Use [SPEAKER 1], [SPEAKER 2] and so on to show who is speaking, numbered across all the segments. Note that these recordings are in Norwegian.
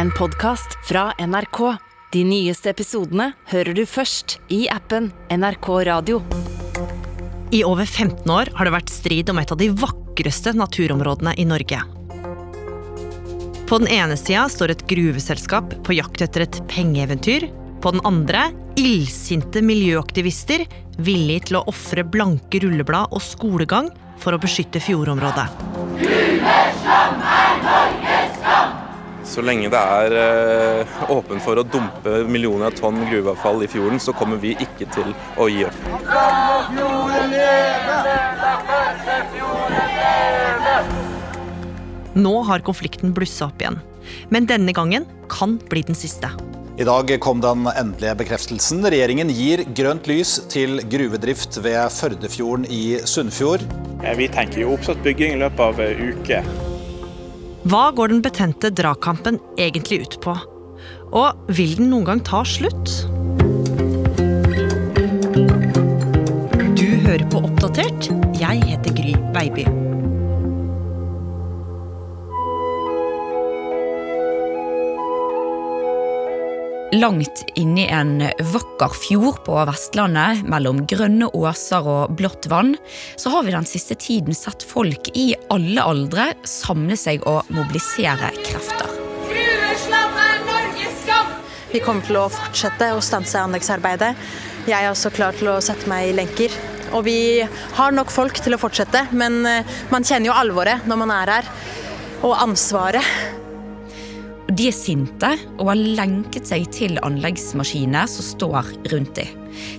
[SPEAKER 1] en podkast fra NRK. De nyeste episodene hører du først i appen NRK Radio.
[SPEAKER 2] I over 15 år har det vært strid om et av de vakreste naturområdene i Norge. På den ene sida står et gruveselskap på jakt etter et pengeeventyr. På den andre illsinte miljøaktivister villige til å ofre blanke rulleblad og skolegang for å beskytte fjordområdet.
[SPEAKER 3] Så lenge det er eh, åpent for å dumpe millioner av tonn gruveavfall i fjorden, så kommer vi ikke til å gi opp.
[SPEAKER 2] Nå har konflikten blussa opp igjen. Men denne gangen kan bli den siste.
[SPEAKER 4] I dag kom den endelige bekreftelsen. Regjeringen gir grønt lys til gruvedrift ved Førdefjorden i Sunnfjord.
[SPEAKER 5] Eh, Vi tenker jo oppsatt bygging i løpet av en uke.
[SPEAKER 2] Hva går den betente dragkampen egentlig ut på? Og vil den noen gang ta slutt? Du hører på Oppdatert. Jeg heter Gry Baby.
[SPEAKER 6] Langt inni en vakker fjord på Vestlandet, mellom grønne åser og blått vann, så har vi den siste tiden sett folk i alle aldre samle seg og mobilisere krefter.
[SPEAKER 7] Gruveslam er Norges skam!
[SPEAKER 8] Vi kommer til å fortsette å stanse anleggsarbeidet. Jeg er også klar til å sette meg i lenker. Og vi har nok folk til å fortsette, men eh, man kjenner jo alvoret når man er her. Og ansvaret.
[SPEAKER 6] De er sinte og har lenket seg til anleggsmaskinene som står rundt dem.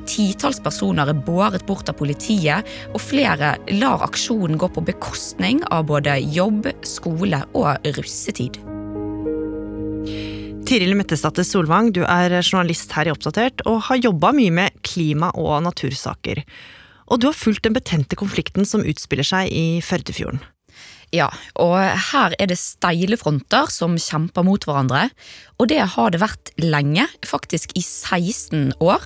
[SPEAKER 6] Titalls personer er båret bort av politiet, og flere lar aksjonen gå på bekostning av både jobb, skole og russetid.
[SPEAKER 2] Tiril Mettesdatter Solvang, du er journalist her i Oppdatert og har jobba mye med klima- og natursaker. Og du har fulgt den betente konflikten som utspiller seg i Førdefjorden.
[SPEAKER 6] Ja, og her er det steile fronter som kjemper mot hverandre. Og det har det vært lenge, faktisk i 16 år.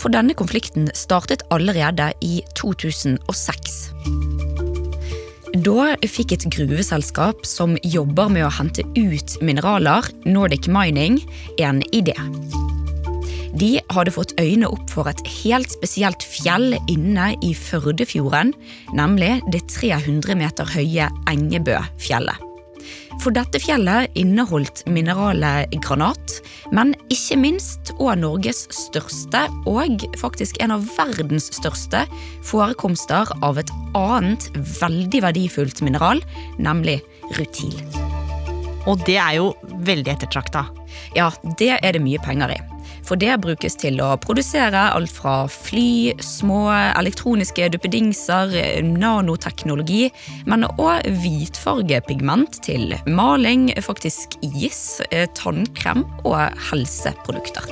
[SPEAKER 6] For denne konflikten startet allerede i 2006. Da fikk et gruveselskap som jobber med å hente ut mineraler, Nordic Mining, en idé. De hadde fått øynene opp for et helt spesielt fjell inne i Førdefjorden, nemlig det 300 meter høye Engebøfjellet. For dette fjellet inneholdt mineralet granat, men ikke minst og Norges største, og faktisk en av verdens største, forekomster av et annet veldig verdifullt mineral, nemlig rutil.
[SPEAKER 2] Og det er jo veldig ettertrakta.
[SPEAKER 6] Ja, det er det mye penger i. For det brukes til å produsere alt fra fly, små elektroniske duppedingser, nanoteknologi, men òg hvitfargepigment til maling, faktisk is, tannkrem og helseprodukter.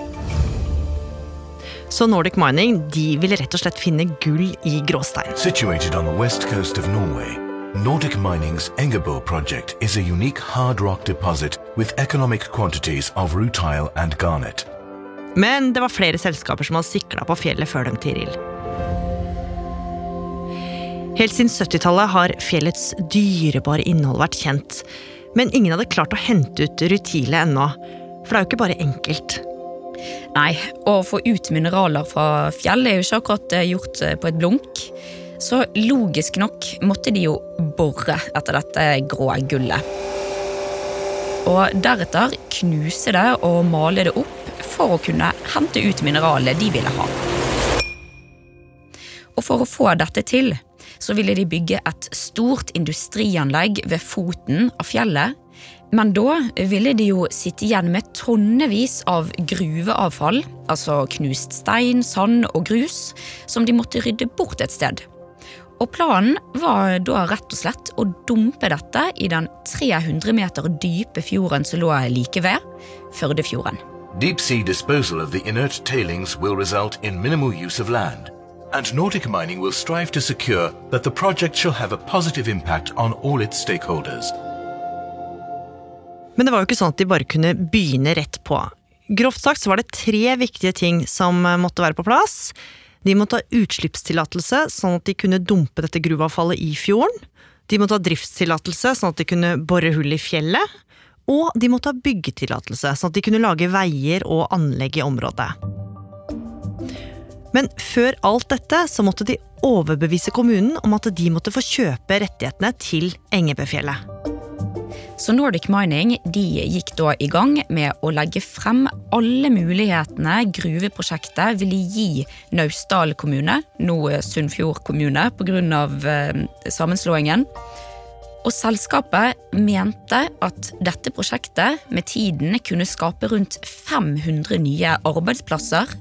[SPEAKER 2] Så Nordic Mining de vil rett og slett finne gull i gråstein.
[SPEAKER 9] Situated on the west coast of Norway, Nordic Mining's Engebo project is a unique hard rock deposit with economic quantities of rutile and garnet.
[SPEAKER 2] Men det var flere selskaper som hadde sikla på fjellet før dem, Tiril. Helt siden 70-tallet har fjellets dyrebare innhold vært kjent. Men ingen hadde klart å hente ut rutile ennå. For det er jo ikke bare enkelt.
[SPEAKER 6] Nei, å få ut mineraler fra fjell er jo ikke akkurat eh, gjort eh, på et blunk. Så logisk nok måtte de jo bore etter dette grå gullet. Og deretter knuse det og male det opp for å kunne hente ut mineralet de ville ha. Og for å få dette til, så ville de bygge et stort industrianlegg ved foten av fjellet. Men da ville de jo sitte igjen med tonnevis av gruveavfall, altså knust stein, sand og grus, som de måtte rydde bort et sted. Og planen var da rett og slett å dumpe dette i den 300 meter dype fjorden som lå like ved, Førdefjorden.
[SPEAKER 9] Deep sea disposal of the inert tailings will result in minimal use of land, and Nordic Mining will strive to secure that the project shall have a positive impact on all its stakeholders.
[SPEAKER 2] Men det var jo ikke sånn at de bare kunne begynne rett på. Grovt sagt så var det tre viktige ting som måtte være på plass. De måtte ha utslippstillatelse, sånn at de kunne dumpe dette gruveavfallet i fjorden. De måtte ha driftstillatelse, sånn at de kunne bore hull i fjellet. Og de måtte ha byggetillatelse, sånn at de kunne lage veier og anlegg i området. Men før alt dette så måtte de overbevise kommunen om at de måtte få kjøpe rettighetene til Engebøfjellet.
[SPEAKER 6] Så Nordic Mining gikk da i gang med å legge frem alle mulighetene gruveprosjektet ville gi Naustdal kommune, nå Sunnfjord kommune, pga. Eh, sammenslåingen. Og selskapet mente at dette prosjektet med tiden kunne skape rundt 500 nye arbeidsplasser.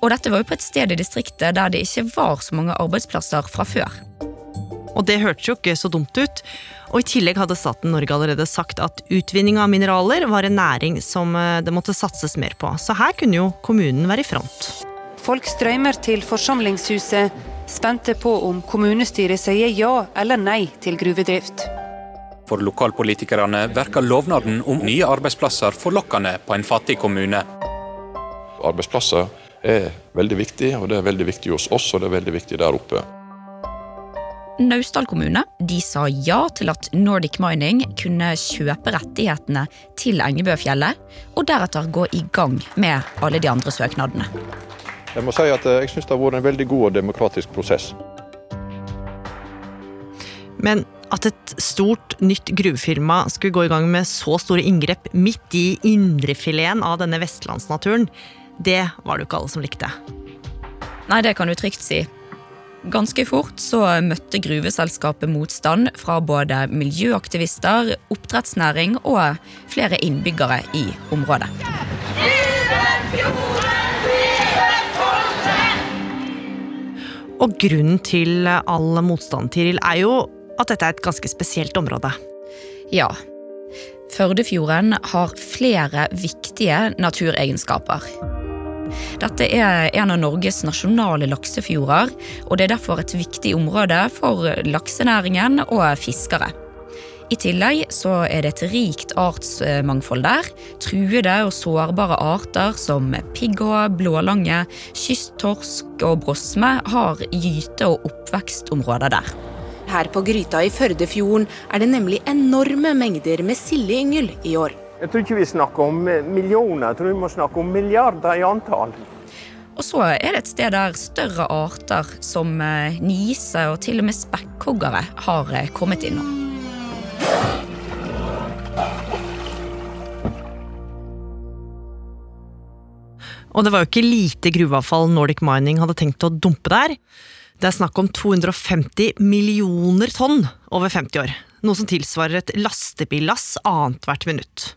[SPEAKER 6] Og dette var jo på et sted i distriktet der det ikke var så mange arbeidsplasser fra før.
[SPEAKER 2] Og det hørtes jo ikke så dumt ut. Og i tillegg hadde staten Norge allerede sagt at utvinning av mineraler var en næring som eh, det måtte satses mer på. Så her kunne jo kommunen være i front.
[SPEAKER 10] Folk strømmer til forsamlingshuset, spente på om kommunestyret sier ja eller nei til gruvedrift.
[SPEAKER 11] For lokalpolitikerne virker lovnaden om nye arbeidsplasser forlokkende på en fattig kommune.
[SPEAKER 12] Arbeidsplasser er veldig viktig, og det er veldig viktig hos oss og det er veldig viktig der oppe.
[SPEAKER 6] Naustdal kommune de sa ja til at Nordic Mining kunne kjøpe rettighetene til Engebøfjellet, og deretter gå i gang med alle de andre søknadene.
[SPEAKER 12] Jeg må si at eh, jeg syns det har vært en veldig god og demokratisk prosess.
[SPEAKER 2] Men at et stort, nytt gruvefirma skulle gå i gang med så store inngrep midt i indrefileten av denne vestlandsnaturen, det var det jo ikke alle som likte.
[SPEAKER 6] Nei, det kan du trygt si. Ganske fort så møtte gruveselskapet motstand fra både miljøaktivister, oppdrettsnæring og flere innbyggere i området.
[SPEAKER 2] Og grunnen til all motstand, Tiril, er jo at dette er et ganske spesielt område.
[SPEAKER 6] Ja. Førdefjorden har flere viktige naturegenskaper. Dette er en av Norges nasjonale laksefjorder, og det er derfor et viktig område for laksenæringen og fiskere. I tillegg så er det et rikt artsmangfold der. Truede og sårbare arter som pigghå, blålange, kysttorsk og brosme har gyte- og oppvekstområder der.
[SPEAKER 13] Her på Gryta i Førdefjorden er det nemlig enorme mengder med sildeyngel i år.
[SPEAKER 14] Jeg tror ikke vi snakker om millioner, jeg tror vi må snakke om milliarder i antall.
[SPEAKER 6] Og så er det et sted der større arter som eh, nise og til og med spekkhoggere har eh, kommet innom.
[SPEAKER 2] Og det var jo ikke lite gruveavfall Nordic Mining hadde tenkt å dumpe der. Det er snakk om 250 millioner tonn over 50 år. Noe som tilsvarer et lastebillass annethvert minutt.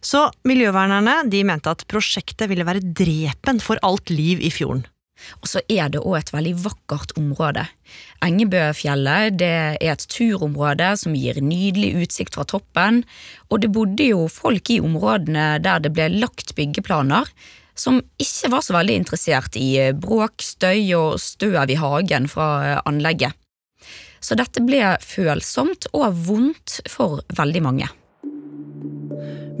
[SPEAKER 2] Så miljøvernerne de mente at prosjektet ville være drepen for alt liv i fjorden.
[SPEAKER 6] Og så er det òg et veldig vakkert område. Engebøfjellet det er et turområde som gir nydelig utsikt fra toppen, og det bodde jo folk i områdene der det ble lagt byggeplaner, som ikke var så veldig interessert i bråk, støy og støv i hagen fra anlegget. Så dette ble følsomt og vondt for veldig mange.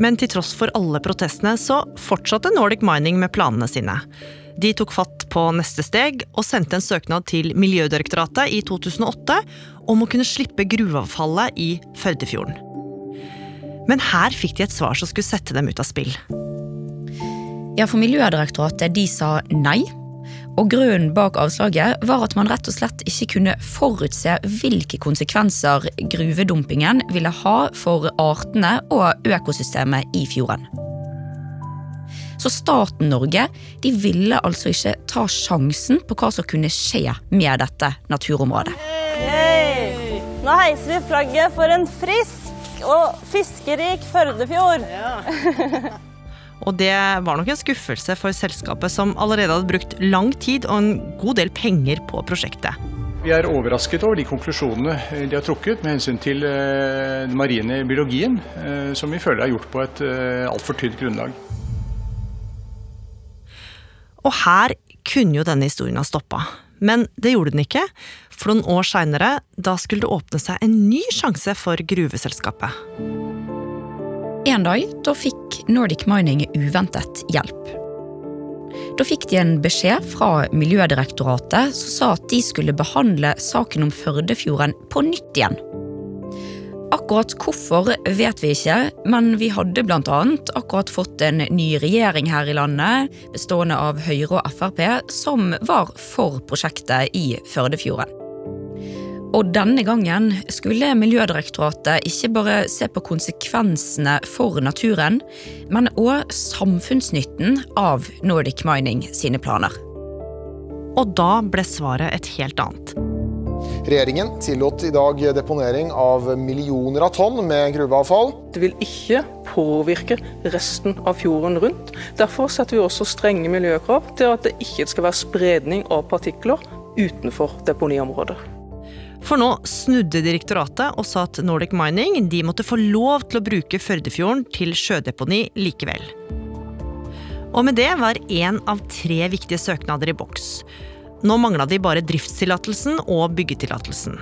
[SPEAKER 2] Men til tross for alle protestene så fortsatte Nordic Mining med planene sine. De tok fatt på neste steg og sendte en søknad til Miljødirektoratet i 2008 om å kunne slippe gruveavfallet i Førdefjorden. Men her fikk de et svar som skulle sette dem ut av spill.
[SPEAKER 6] Ja, for Miljødirektoratet de sa nei. Og Grunnen bak avslaget var at man rett og slett ikke kunne forutse hvilke konsekvenser gruvedumpingen ville ha for artene og økosystemet i fjorden. Så staten Norge de ville altså ikke ta sjansen på hva som kunne skje med dette naturområdet.
[SPEAKER 15] Hey! Nå heiser vi flagget for en frisk og fiskerik Førdefjord. Ja.
[SPEAKER 2] Og det var nok en skuffelse for selskapet, som allerede hadde brukt lang tid og en god del penger på prosjektet.
[SPEAKER 16] Vi er overrasket over de konklusjonene de har trukket med hensyn til eh, den marine biologien, eh, som vi føler er gjort på et eh, altfor tynt grunnlag.
[SPEAKER 2] Og her kunne jo denne historien ha stoppa. Men det gjorde den ikke, for noen år seinere, da skulle det åpne seg en ny sjanse for gruveselskapet.
[SPEAKER 6] En dag da fikk Nordic Mining uventet hjelp. Da fikk de en beskjed fra Miljødirektoratet som sa at de skulle behandle saken om Førdefjorden på nytt igjen. Akkurat hvorfor vet vi ikke, men vi hadde bl.a. akkurat fått en ny regjering her i landet, bestående av Høyre og Frp, som var for prosjektet i Førdefjorden. Og denne gangen skulle Miljødirektoratet ikke bare se på konsekvensene for naturen, men òg samfunnsnytten av Nordic Mining sine planer.
[SPEAKER 2] Og da ble svaret et helt annet.
[SPEAKER 17] Regjeringen tillot i dag deponering av millioner av tonn med gruveavfall.
[SPEAKER 18] Det vil ikke påvirke resten av fjorden rundt. Derfor setter vi også strenge miljøkrav til at det ikke skal være spredning av partikler utenfor deponiområder.
[SPEAKER 2] For nå snudde direktoratet og sa at Nordic Mining de måtte få lov til å bruke Førdefjorden til sjødeponi likevel. Og med det var én av tre viktige søknader i boks. Nå mangla de bare driftstillatelsen og byggetillatelsen.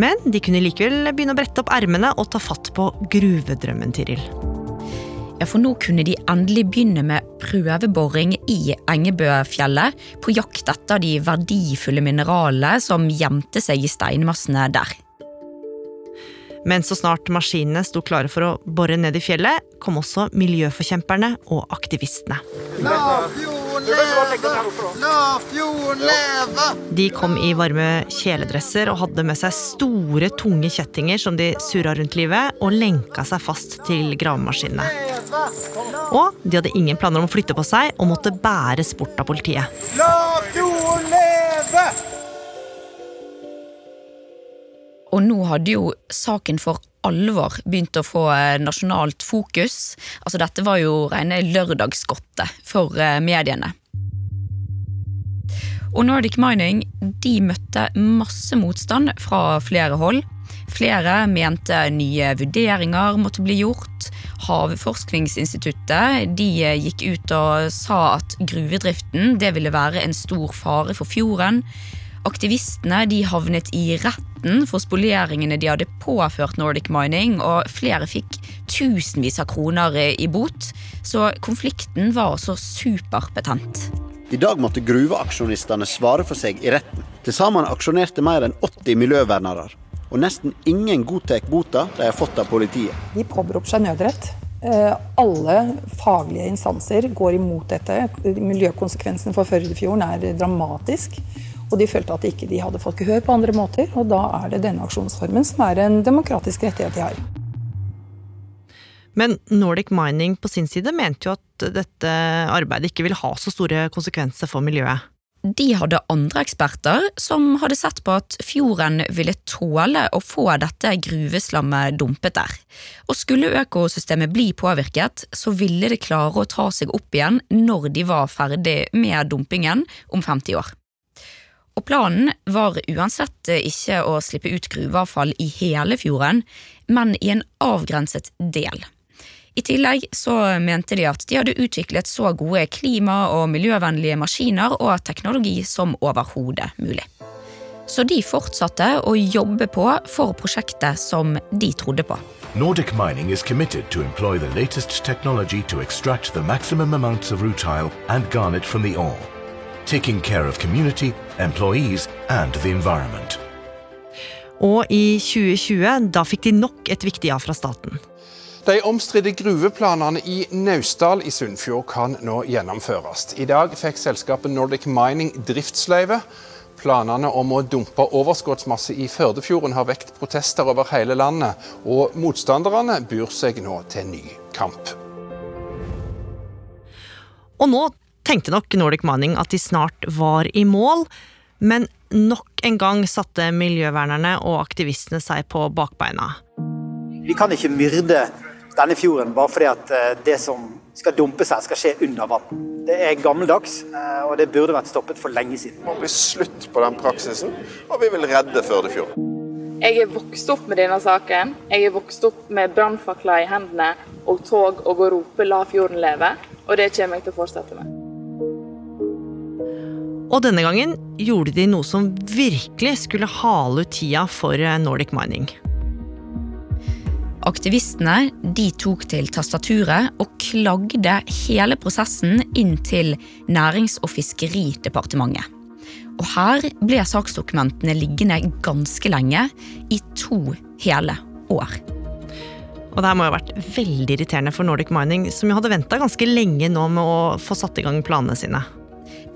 [SPEAKER 2] Men de kunne likevel begynne å brette opp ermene og ta fatt på gruvedrømmen, Tiril.
[SPEAKER 6] Ja, for nå kunne de endelig begynne med prøveboring i Engebøfjellet, på jakt etter de verdifulle mineralene som gjemte seg i steinmassene der.
[SPEAKER 2] Men så snart maskinene sto klare for å bore ned i fjellet, kom også miljøforkjemperne og aktivistene.
[SPEAKER 19] La fjorden leve! La fjorden leve!
[SPEAKER 2] De kom i varme kjeledresser og hadde med seg store, tunge kjettinger som de surra rundt livet, og lenka seg fast til gravemaskinene. Og de hadde ingen planer om å flytte på seg og måtte bæres bort av politiet.
[SPEAKER 19] La fjorden leve!
[SPEAKER 6] Og nå hadde jo saken for alvor begynt å få eh, nasjonalt fokus. Altså Dette var jo rene lørdagsgodtet for eh, mediene. Og Nordic Mining de møtte masse motstand fra flere hold. Flere mente nye vurderinger måtte bli gjort. Havforskningsinstituttet de eh, gikk ut og sa at gruvedriften det ville være en stor fare for fjorden. Aktivistene de havnet i retten for spoleringene de hadde påført Nordic Mining, og flere fikk tusenvis av kroner i bot. Så konflikten var så superbetent.
[SPEAKER 20] I dag måtte gruveaksjonistene svare for seg i retten. Til sammen aksjonerte mer enn 80 miljøvernere. Og nesten ingen godtar bota de har fått av politiet.
[SPEAKER 21] De påberoper seg nødrett. Eh, Alle faglige instanser går imot dette. Miljøkonsekvensen for Førdefjorden er dramatisk. Og de følte at ikke de hadde fått gehør på andre måter, og da er det denne aksjonsformen som er en demokratisk rettighet de har.
[SPEAKER 2] Men Nordic Mining på sin side mente jo at dette arbeidet ikke vil ha så store konsekvenser for miljøet.
[SPEAKER 6] De hadde andre eksperter som hadde sett på at fjorden ville tåle å få dette gruveslammet dumpet der. Og skulle økosystemet bli påvirket, så ville det klare å ta seg opp igjen når de var ferdig med dumpingen om 50 år. Og planen var uansett ikke å slippe ut gruveavfall i hele fjorden, men i en avgrenset del. I tillegg så mente de at de hadde utviklet så gode klima- og miljøvennlige maskiner og teknologi som overhodet mulig. Så de fortsatte å jobbe på for prosjektet som de trodde på.
[SPEAKER 9] Nordic Mining is committed to employ the latest technology to extract the maximum amounts of rutile and garnet from the ore, taking care of community, employees and the environment.
[SPEAKER 2] Og i 2020, da fikk de nok et viktig ja fra staten.
[SPEAKER 22] De omstridte gruveplanene i Naustdal i Sunnfjord kan nå gjennomføres. I dag fikk selskapet Nordic Mining driftsløyve. Planene om å dumpe overskuddsmasse i Førdefjorden har vekt protester over hele landet, og motstanderne byr seg nå til ny kamp.
[SPEAKER 2] Og nå tenkte nok Nordic Mining at de snart var i mål, men nok en gang satte miljøvernerne og aktivistene seg på bakbeina.
[SPEAKER 23] Vi kan ikke myrde denne fjorden bare fordi at eh, det som skal dumpes her, skal skje under vann. Det er gammeldags, eh, og det burde vært stoppet for lenge siden.
[SPEAKER 24] Det må bli slutt på den praksisen, og vi vil redde Førdefjorden.
[SPEAKER 25] Jeg er vokst opp med denne saken. Jeg er vokst opp med brannfakler i hendene og tog og å rope 'la fjorden leve', og det kommer jeg til å fortsette med.
[SPEAKER 2] Og denne gangen gjorde de noe som virkelig skulle hale ut tida for eh, Nordic Mining.
[SPEAKER 6] Aktivistene de tok til tastaturet og klagde hele prosessen inn til Nærings- og fiskeridepartementet. Og her ble saksdokumentene liggende ganske lenge, i to hele år.
[SPEAKER 2] Og det her må jo ha vært veldig irriterende for Nordic Mining, som jo hadde venta ganske lenge nå med å få satt i gang planene sine.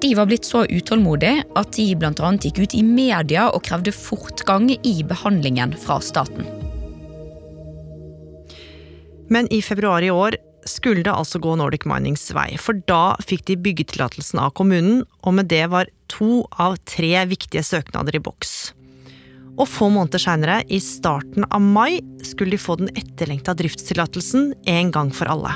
[SPEAKER 6] De var blitt så utålmodige at de bl.a. gikk ut i media og krevde fortgang i behandlingen fra staten.
[SPEAKER 2] Men i februar i år skulle det altså gå Nordic Minings vei, for da fikk de byggetillatelsen av kommunen, og med det var to av tre viktige søknader i boks. Og få måneder seinere, i starten av mai, skulle de få den etterlengta driftstillatelsen en gang for alle.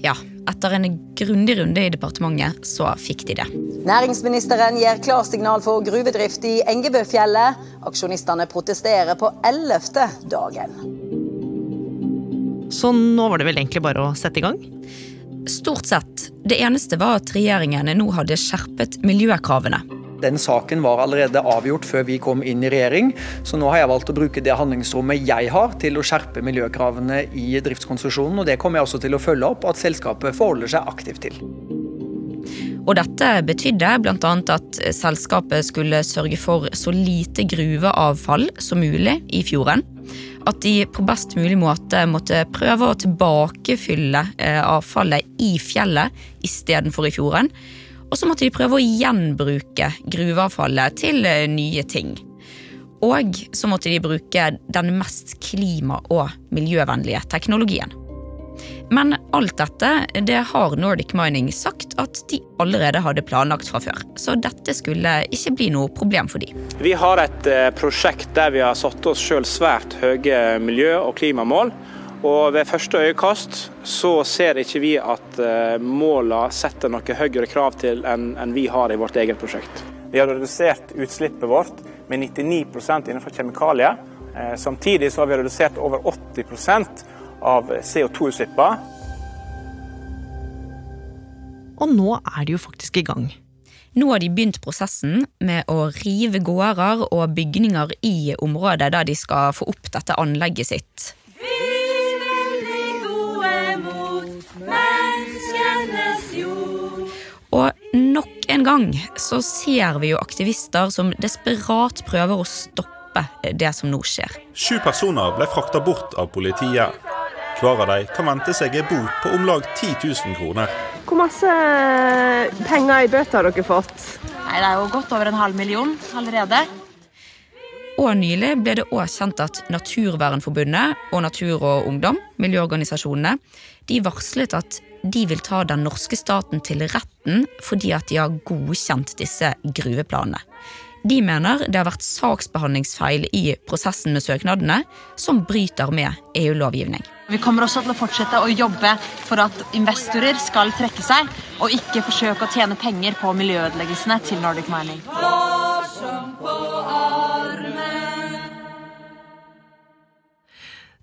[SPEAKER 6] Ja, etter en grundig runde i departementet så fikk de det.
[SPEAKER 26] Næringsministeren gir klarsignal for gruvedrift i Engebøfjellet. Aksjonistene protesterer på ellevte dagen.
[SPEAKER 2] Så nå var det vel egentlig bare å sette i gang?
[SPEAKER 6] Stort sett. Det eneste var at regjeringen nå hadde skjerpet miljøkravene.
[SPEAKER 27] Den saken var allerede avgjort før vi kom inn i regjering, så nå har jeg valgt å bruke det handlingsrommet jeg har til å skjerpe miljøkravene i driftskonsesjonen, og det kommer jeg også til å følge opp at selskapet forholder seg aktivt til.
[SPEAKER 6] Og dette betydde bl.a. at selskapet skulle sørge for så lite gruveavfall som mulig i fjorden. At de på best mulig måte måtte prøve å tilbakefylle eh, avfallet i fjellet istedenfor i fjorden. Og så måtte de prøve å gjenbruke gruveavfallet til eh, nye ting. Og så måtte de bruke den mest klima- og miljøvennlige teknologien. Men alt dette det har Nordic Mining sagt at de allerede hadde planlagt fra før. Så dette skulle ikke bli noe problem for dem.
[SPEAKER 28] Vi har et eh, prosjekt der vi har satt oss sjøl svært høye miljø- og klimamål. Og ved første øyekast så ser ikke vi at eh, målene setter noe høyere krav til enn vi har i vårt eget prosjekt. Vi har redusert utslippet vårt med 99 innenfor kjemikalier. Eh, samtidig så har vi redusert over 80% av CO2-utslippene.
[SPEAKER 2] Og nå er de jo faktisk i gang.
[SPEAKER 6] Nå har de begynt prosessen med å rive gårder og bygninger i området der de skal få opp dette anlegget sitt. Og nok en gang så ser vi jo aktivister som desperat prøver å stoppe det som nå skjer.
[SPEAKER 29] Sju personer ble frakta bort av politiet. Hver av dem kan vente seg en bot på om lag 10 000 kroner.
[SPEAKER 30] Hvor masse penger i bøter har dere fått?
[SPEAKER 26] Nei, Det er jo godt over en halv million allerede.
[SPEAKER 6] Og nylig ble det òg kjent at Naturvernforbundet og Natur og Ungdom, miljøorganisasjonene, de varslet at de vil ta den norske staten til retten fordi at de har godkjent disse gruveplanene. De mener det har vært saksbehandlingsfeil i prosessen med søknadene som bryter med EU-lovgivning.
[SPEAKER 8] Vi kommer også til å fortsette å jobbe for at investorer skal trekke seg, og ikke forsøke å tjene penger på miljøødeleggelsene til Nordic Mining.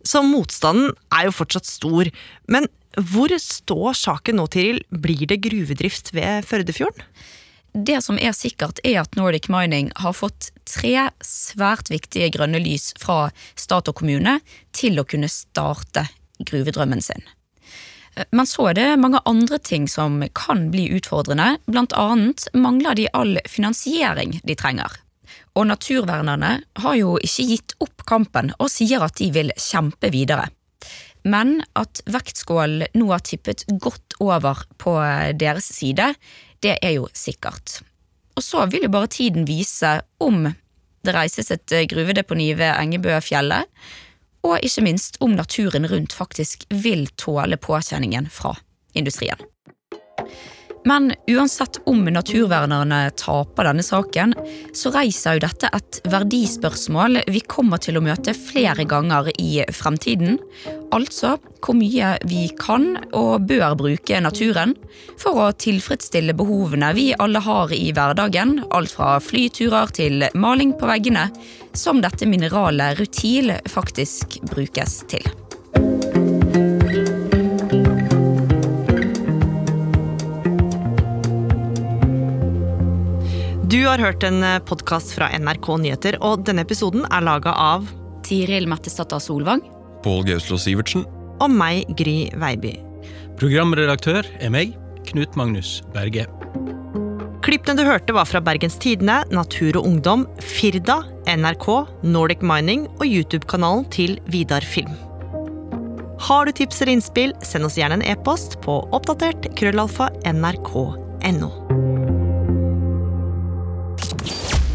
[SPEAKER 2] Så motstanden er jo fortsatt stor. Men hvor står saken nå, Tiril? Blir det gruvedrift ved Førdefjorden?
[SPEAKER 6] Det som er sikkert, er at Nordic Mining har fått tre svært viktige grønne lys fra stat og kommune til å kunne starte gruvedrømmen sin. Men så er det mange andre ting som kan bli utfordrende. Blant annet mangler de all finansiering de trenger. Og naturvernerne har jo ikke gitt opp kampen og sier at de vil kjempe videre. Men at vektskålen nå har tippet godt over på deres side, det er jo sikkert. Og så vil jo bare tiden vise om det reises et gruvedeponi ved Engebøfjellet, og ikke minst om naturen rundt faktisk vil tåle påkjenningen fra industrien. Men uansett om naturvernerne taper denne saken, så reiser jo dette et verdispørsmål vi kommer til å møte flere ganger i fremtiden. Altså hvor mye vi kan og bør bruke naturen for å tilfredsstille behovene vi alle har i hverdagen, alt fra flyturer til maling på veggene, som dette mineralet rutil faktisk brukes til.
[SPEAKER 2] Du har hørt en podkast fra NRK Nyheter, og denne episoden er laga av
[SPEAKER 6] Tiril Mattisdatter Solvang.
[SPEAKER 31] Pål Gauslå Sivertsen.
[SPEAKER 2] Og meg, Gry Veiby.
[SPEAKER 31] Programredaktør er meg, Knut Magnus Berge.
[SPEAKER 2] Klippene du hørte var fra Bergens Tidende, Natur og Ungdom, Firda, NRK, Nordic Mining og YouTube-kanalen til Vidar Film. Har du tips eller innspill, send oss gjerne en e-post på oppdatert krøllalfa nrk.no.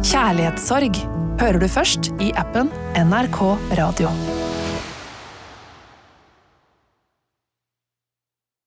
[SPEAKER 16] Kjærlighetssorg hører du først i appen NRK Radio.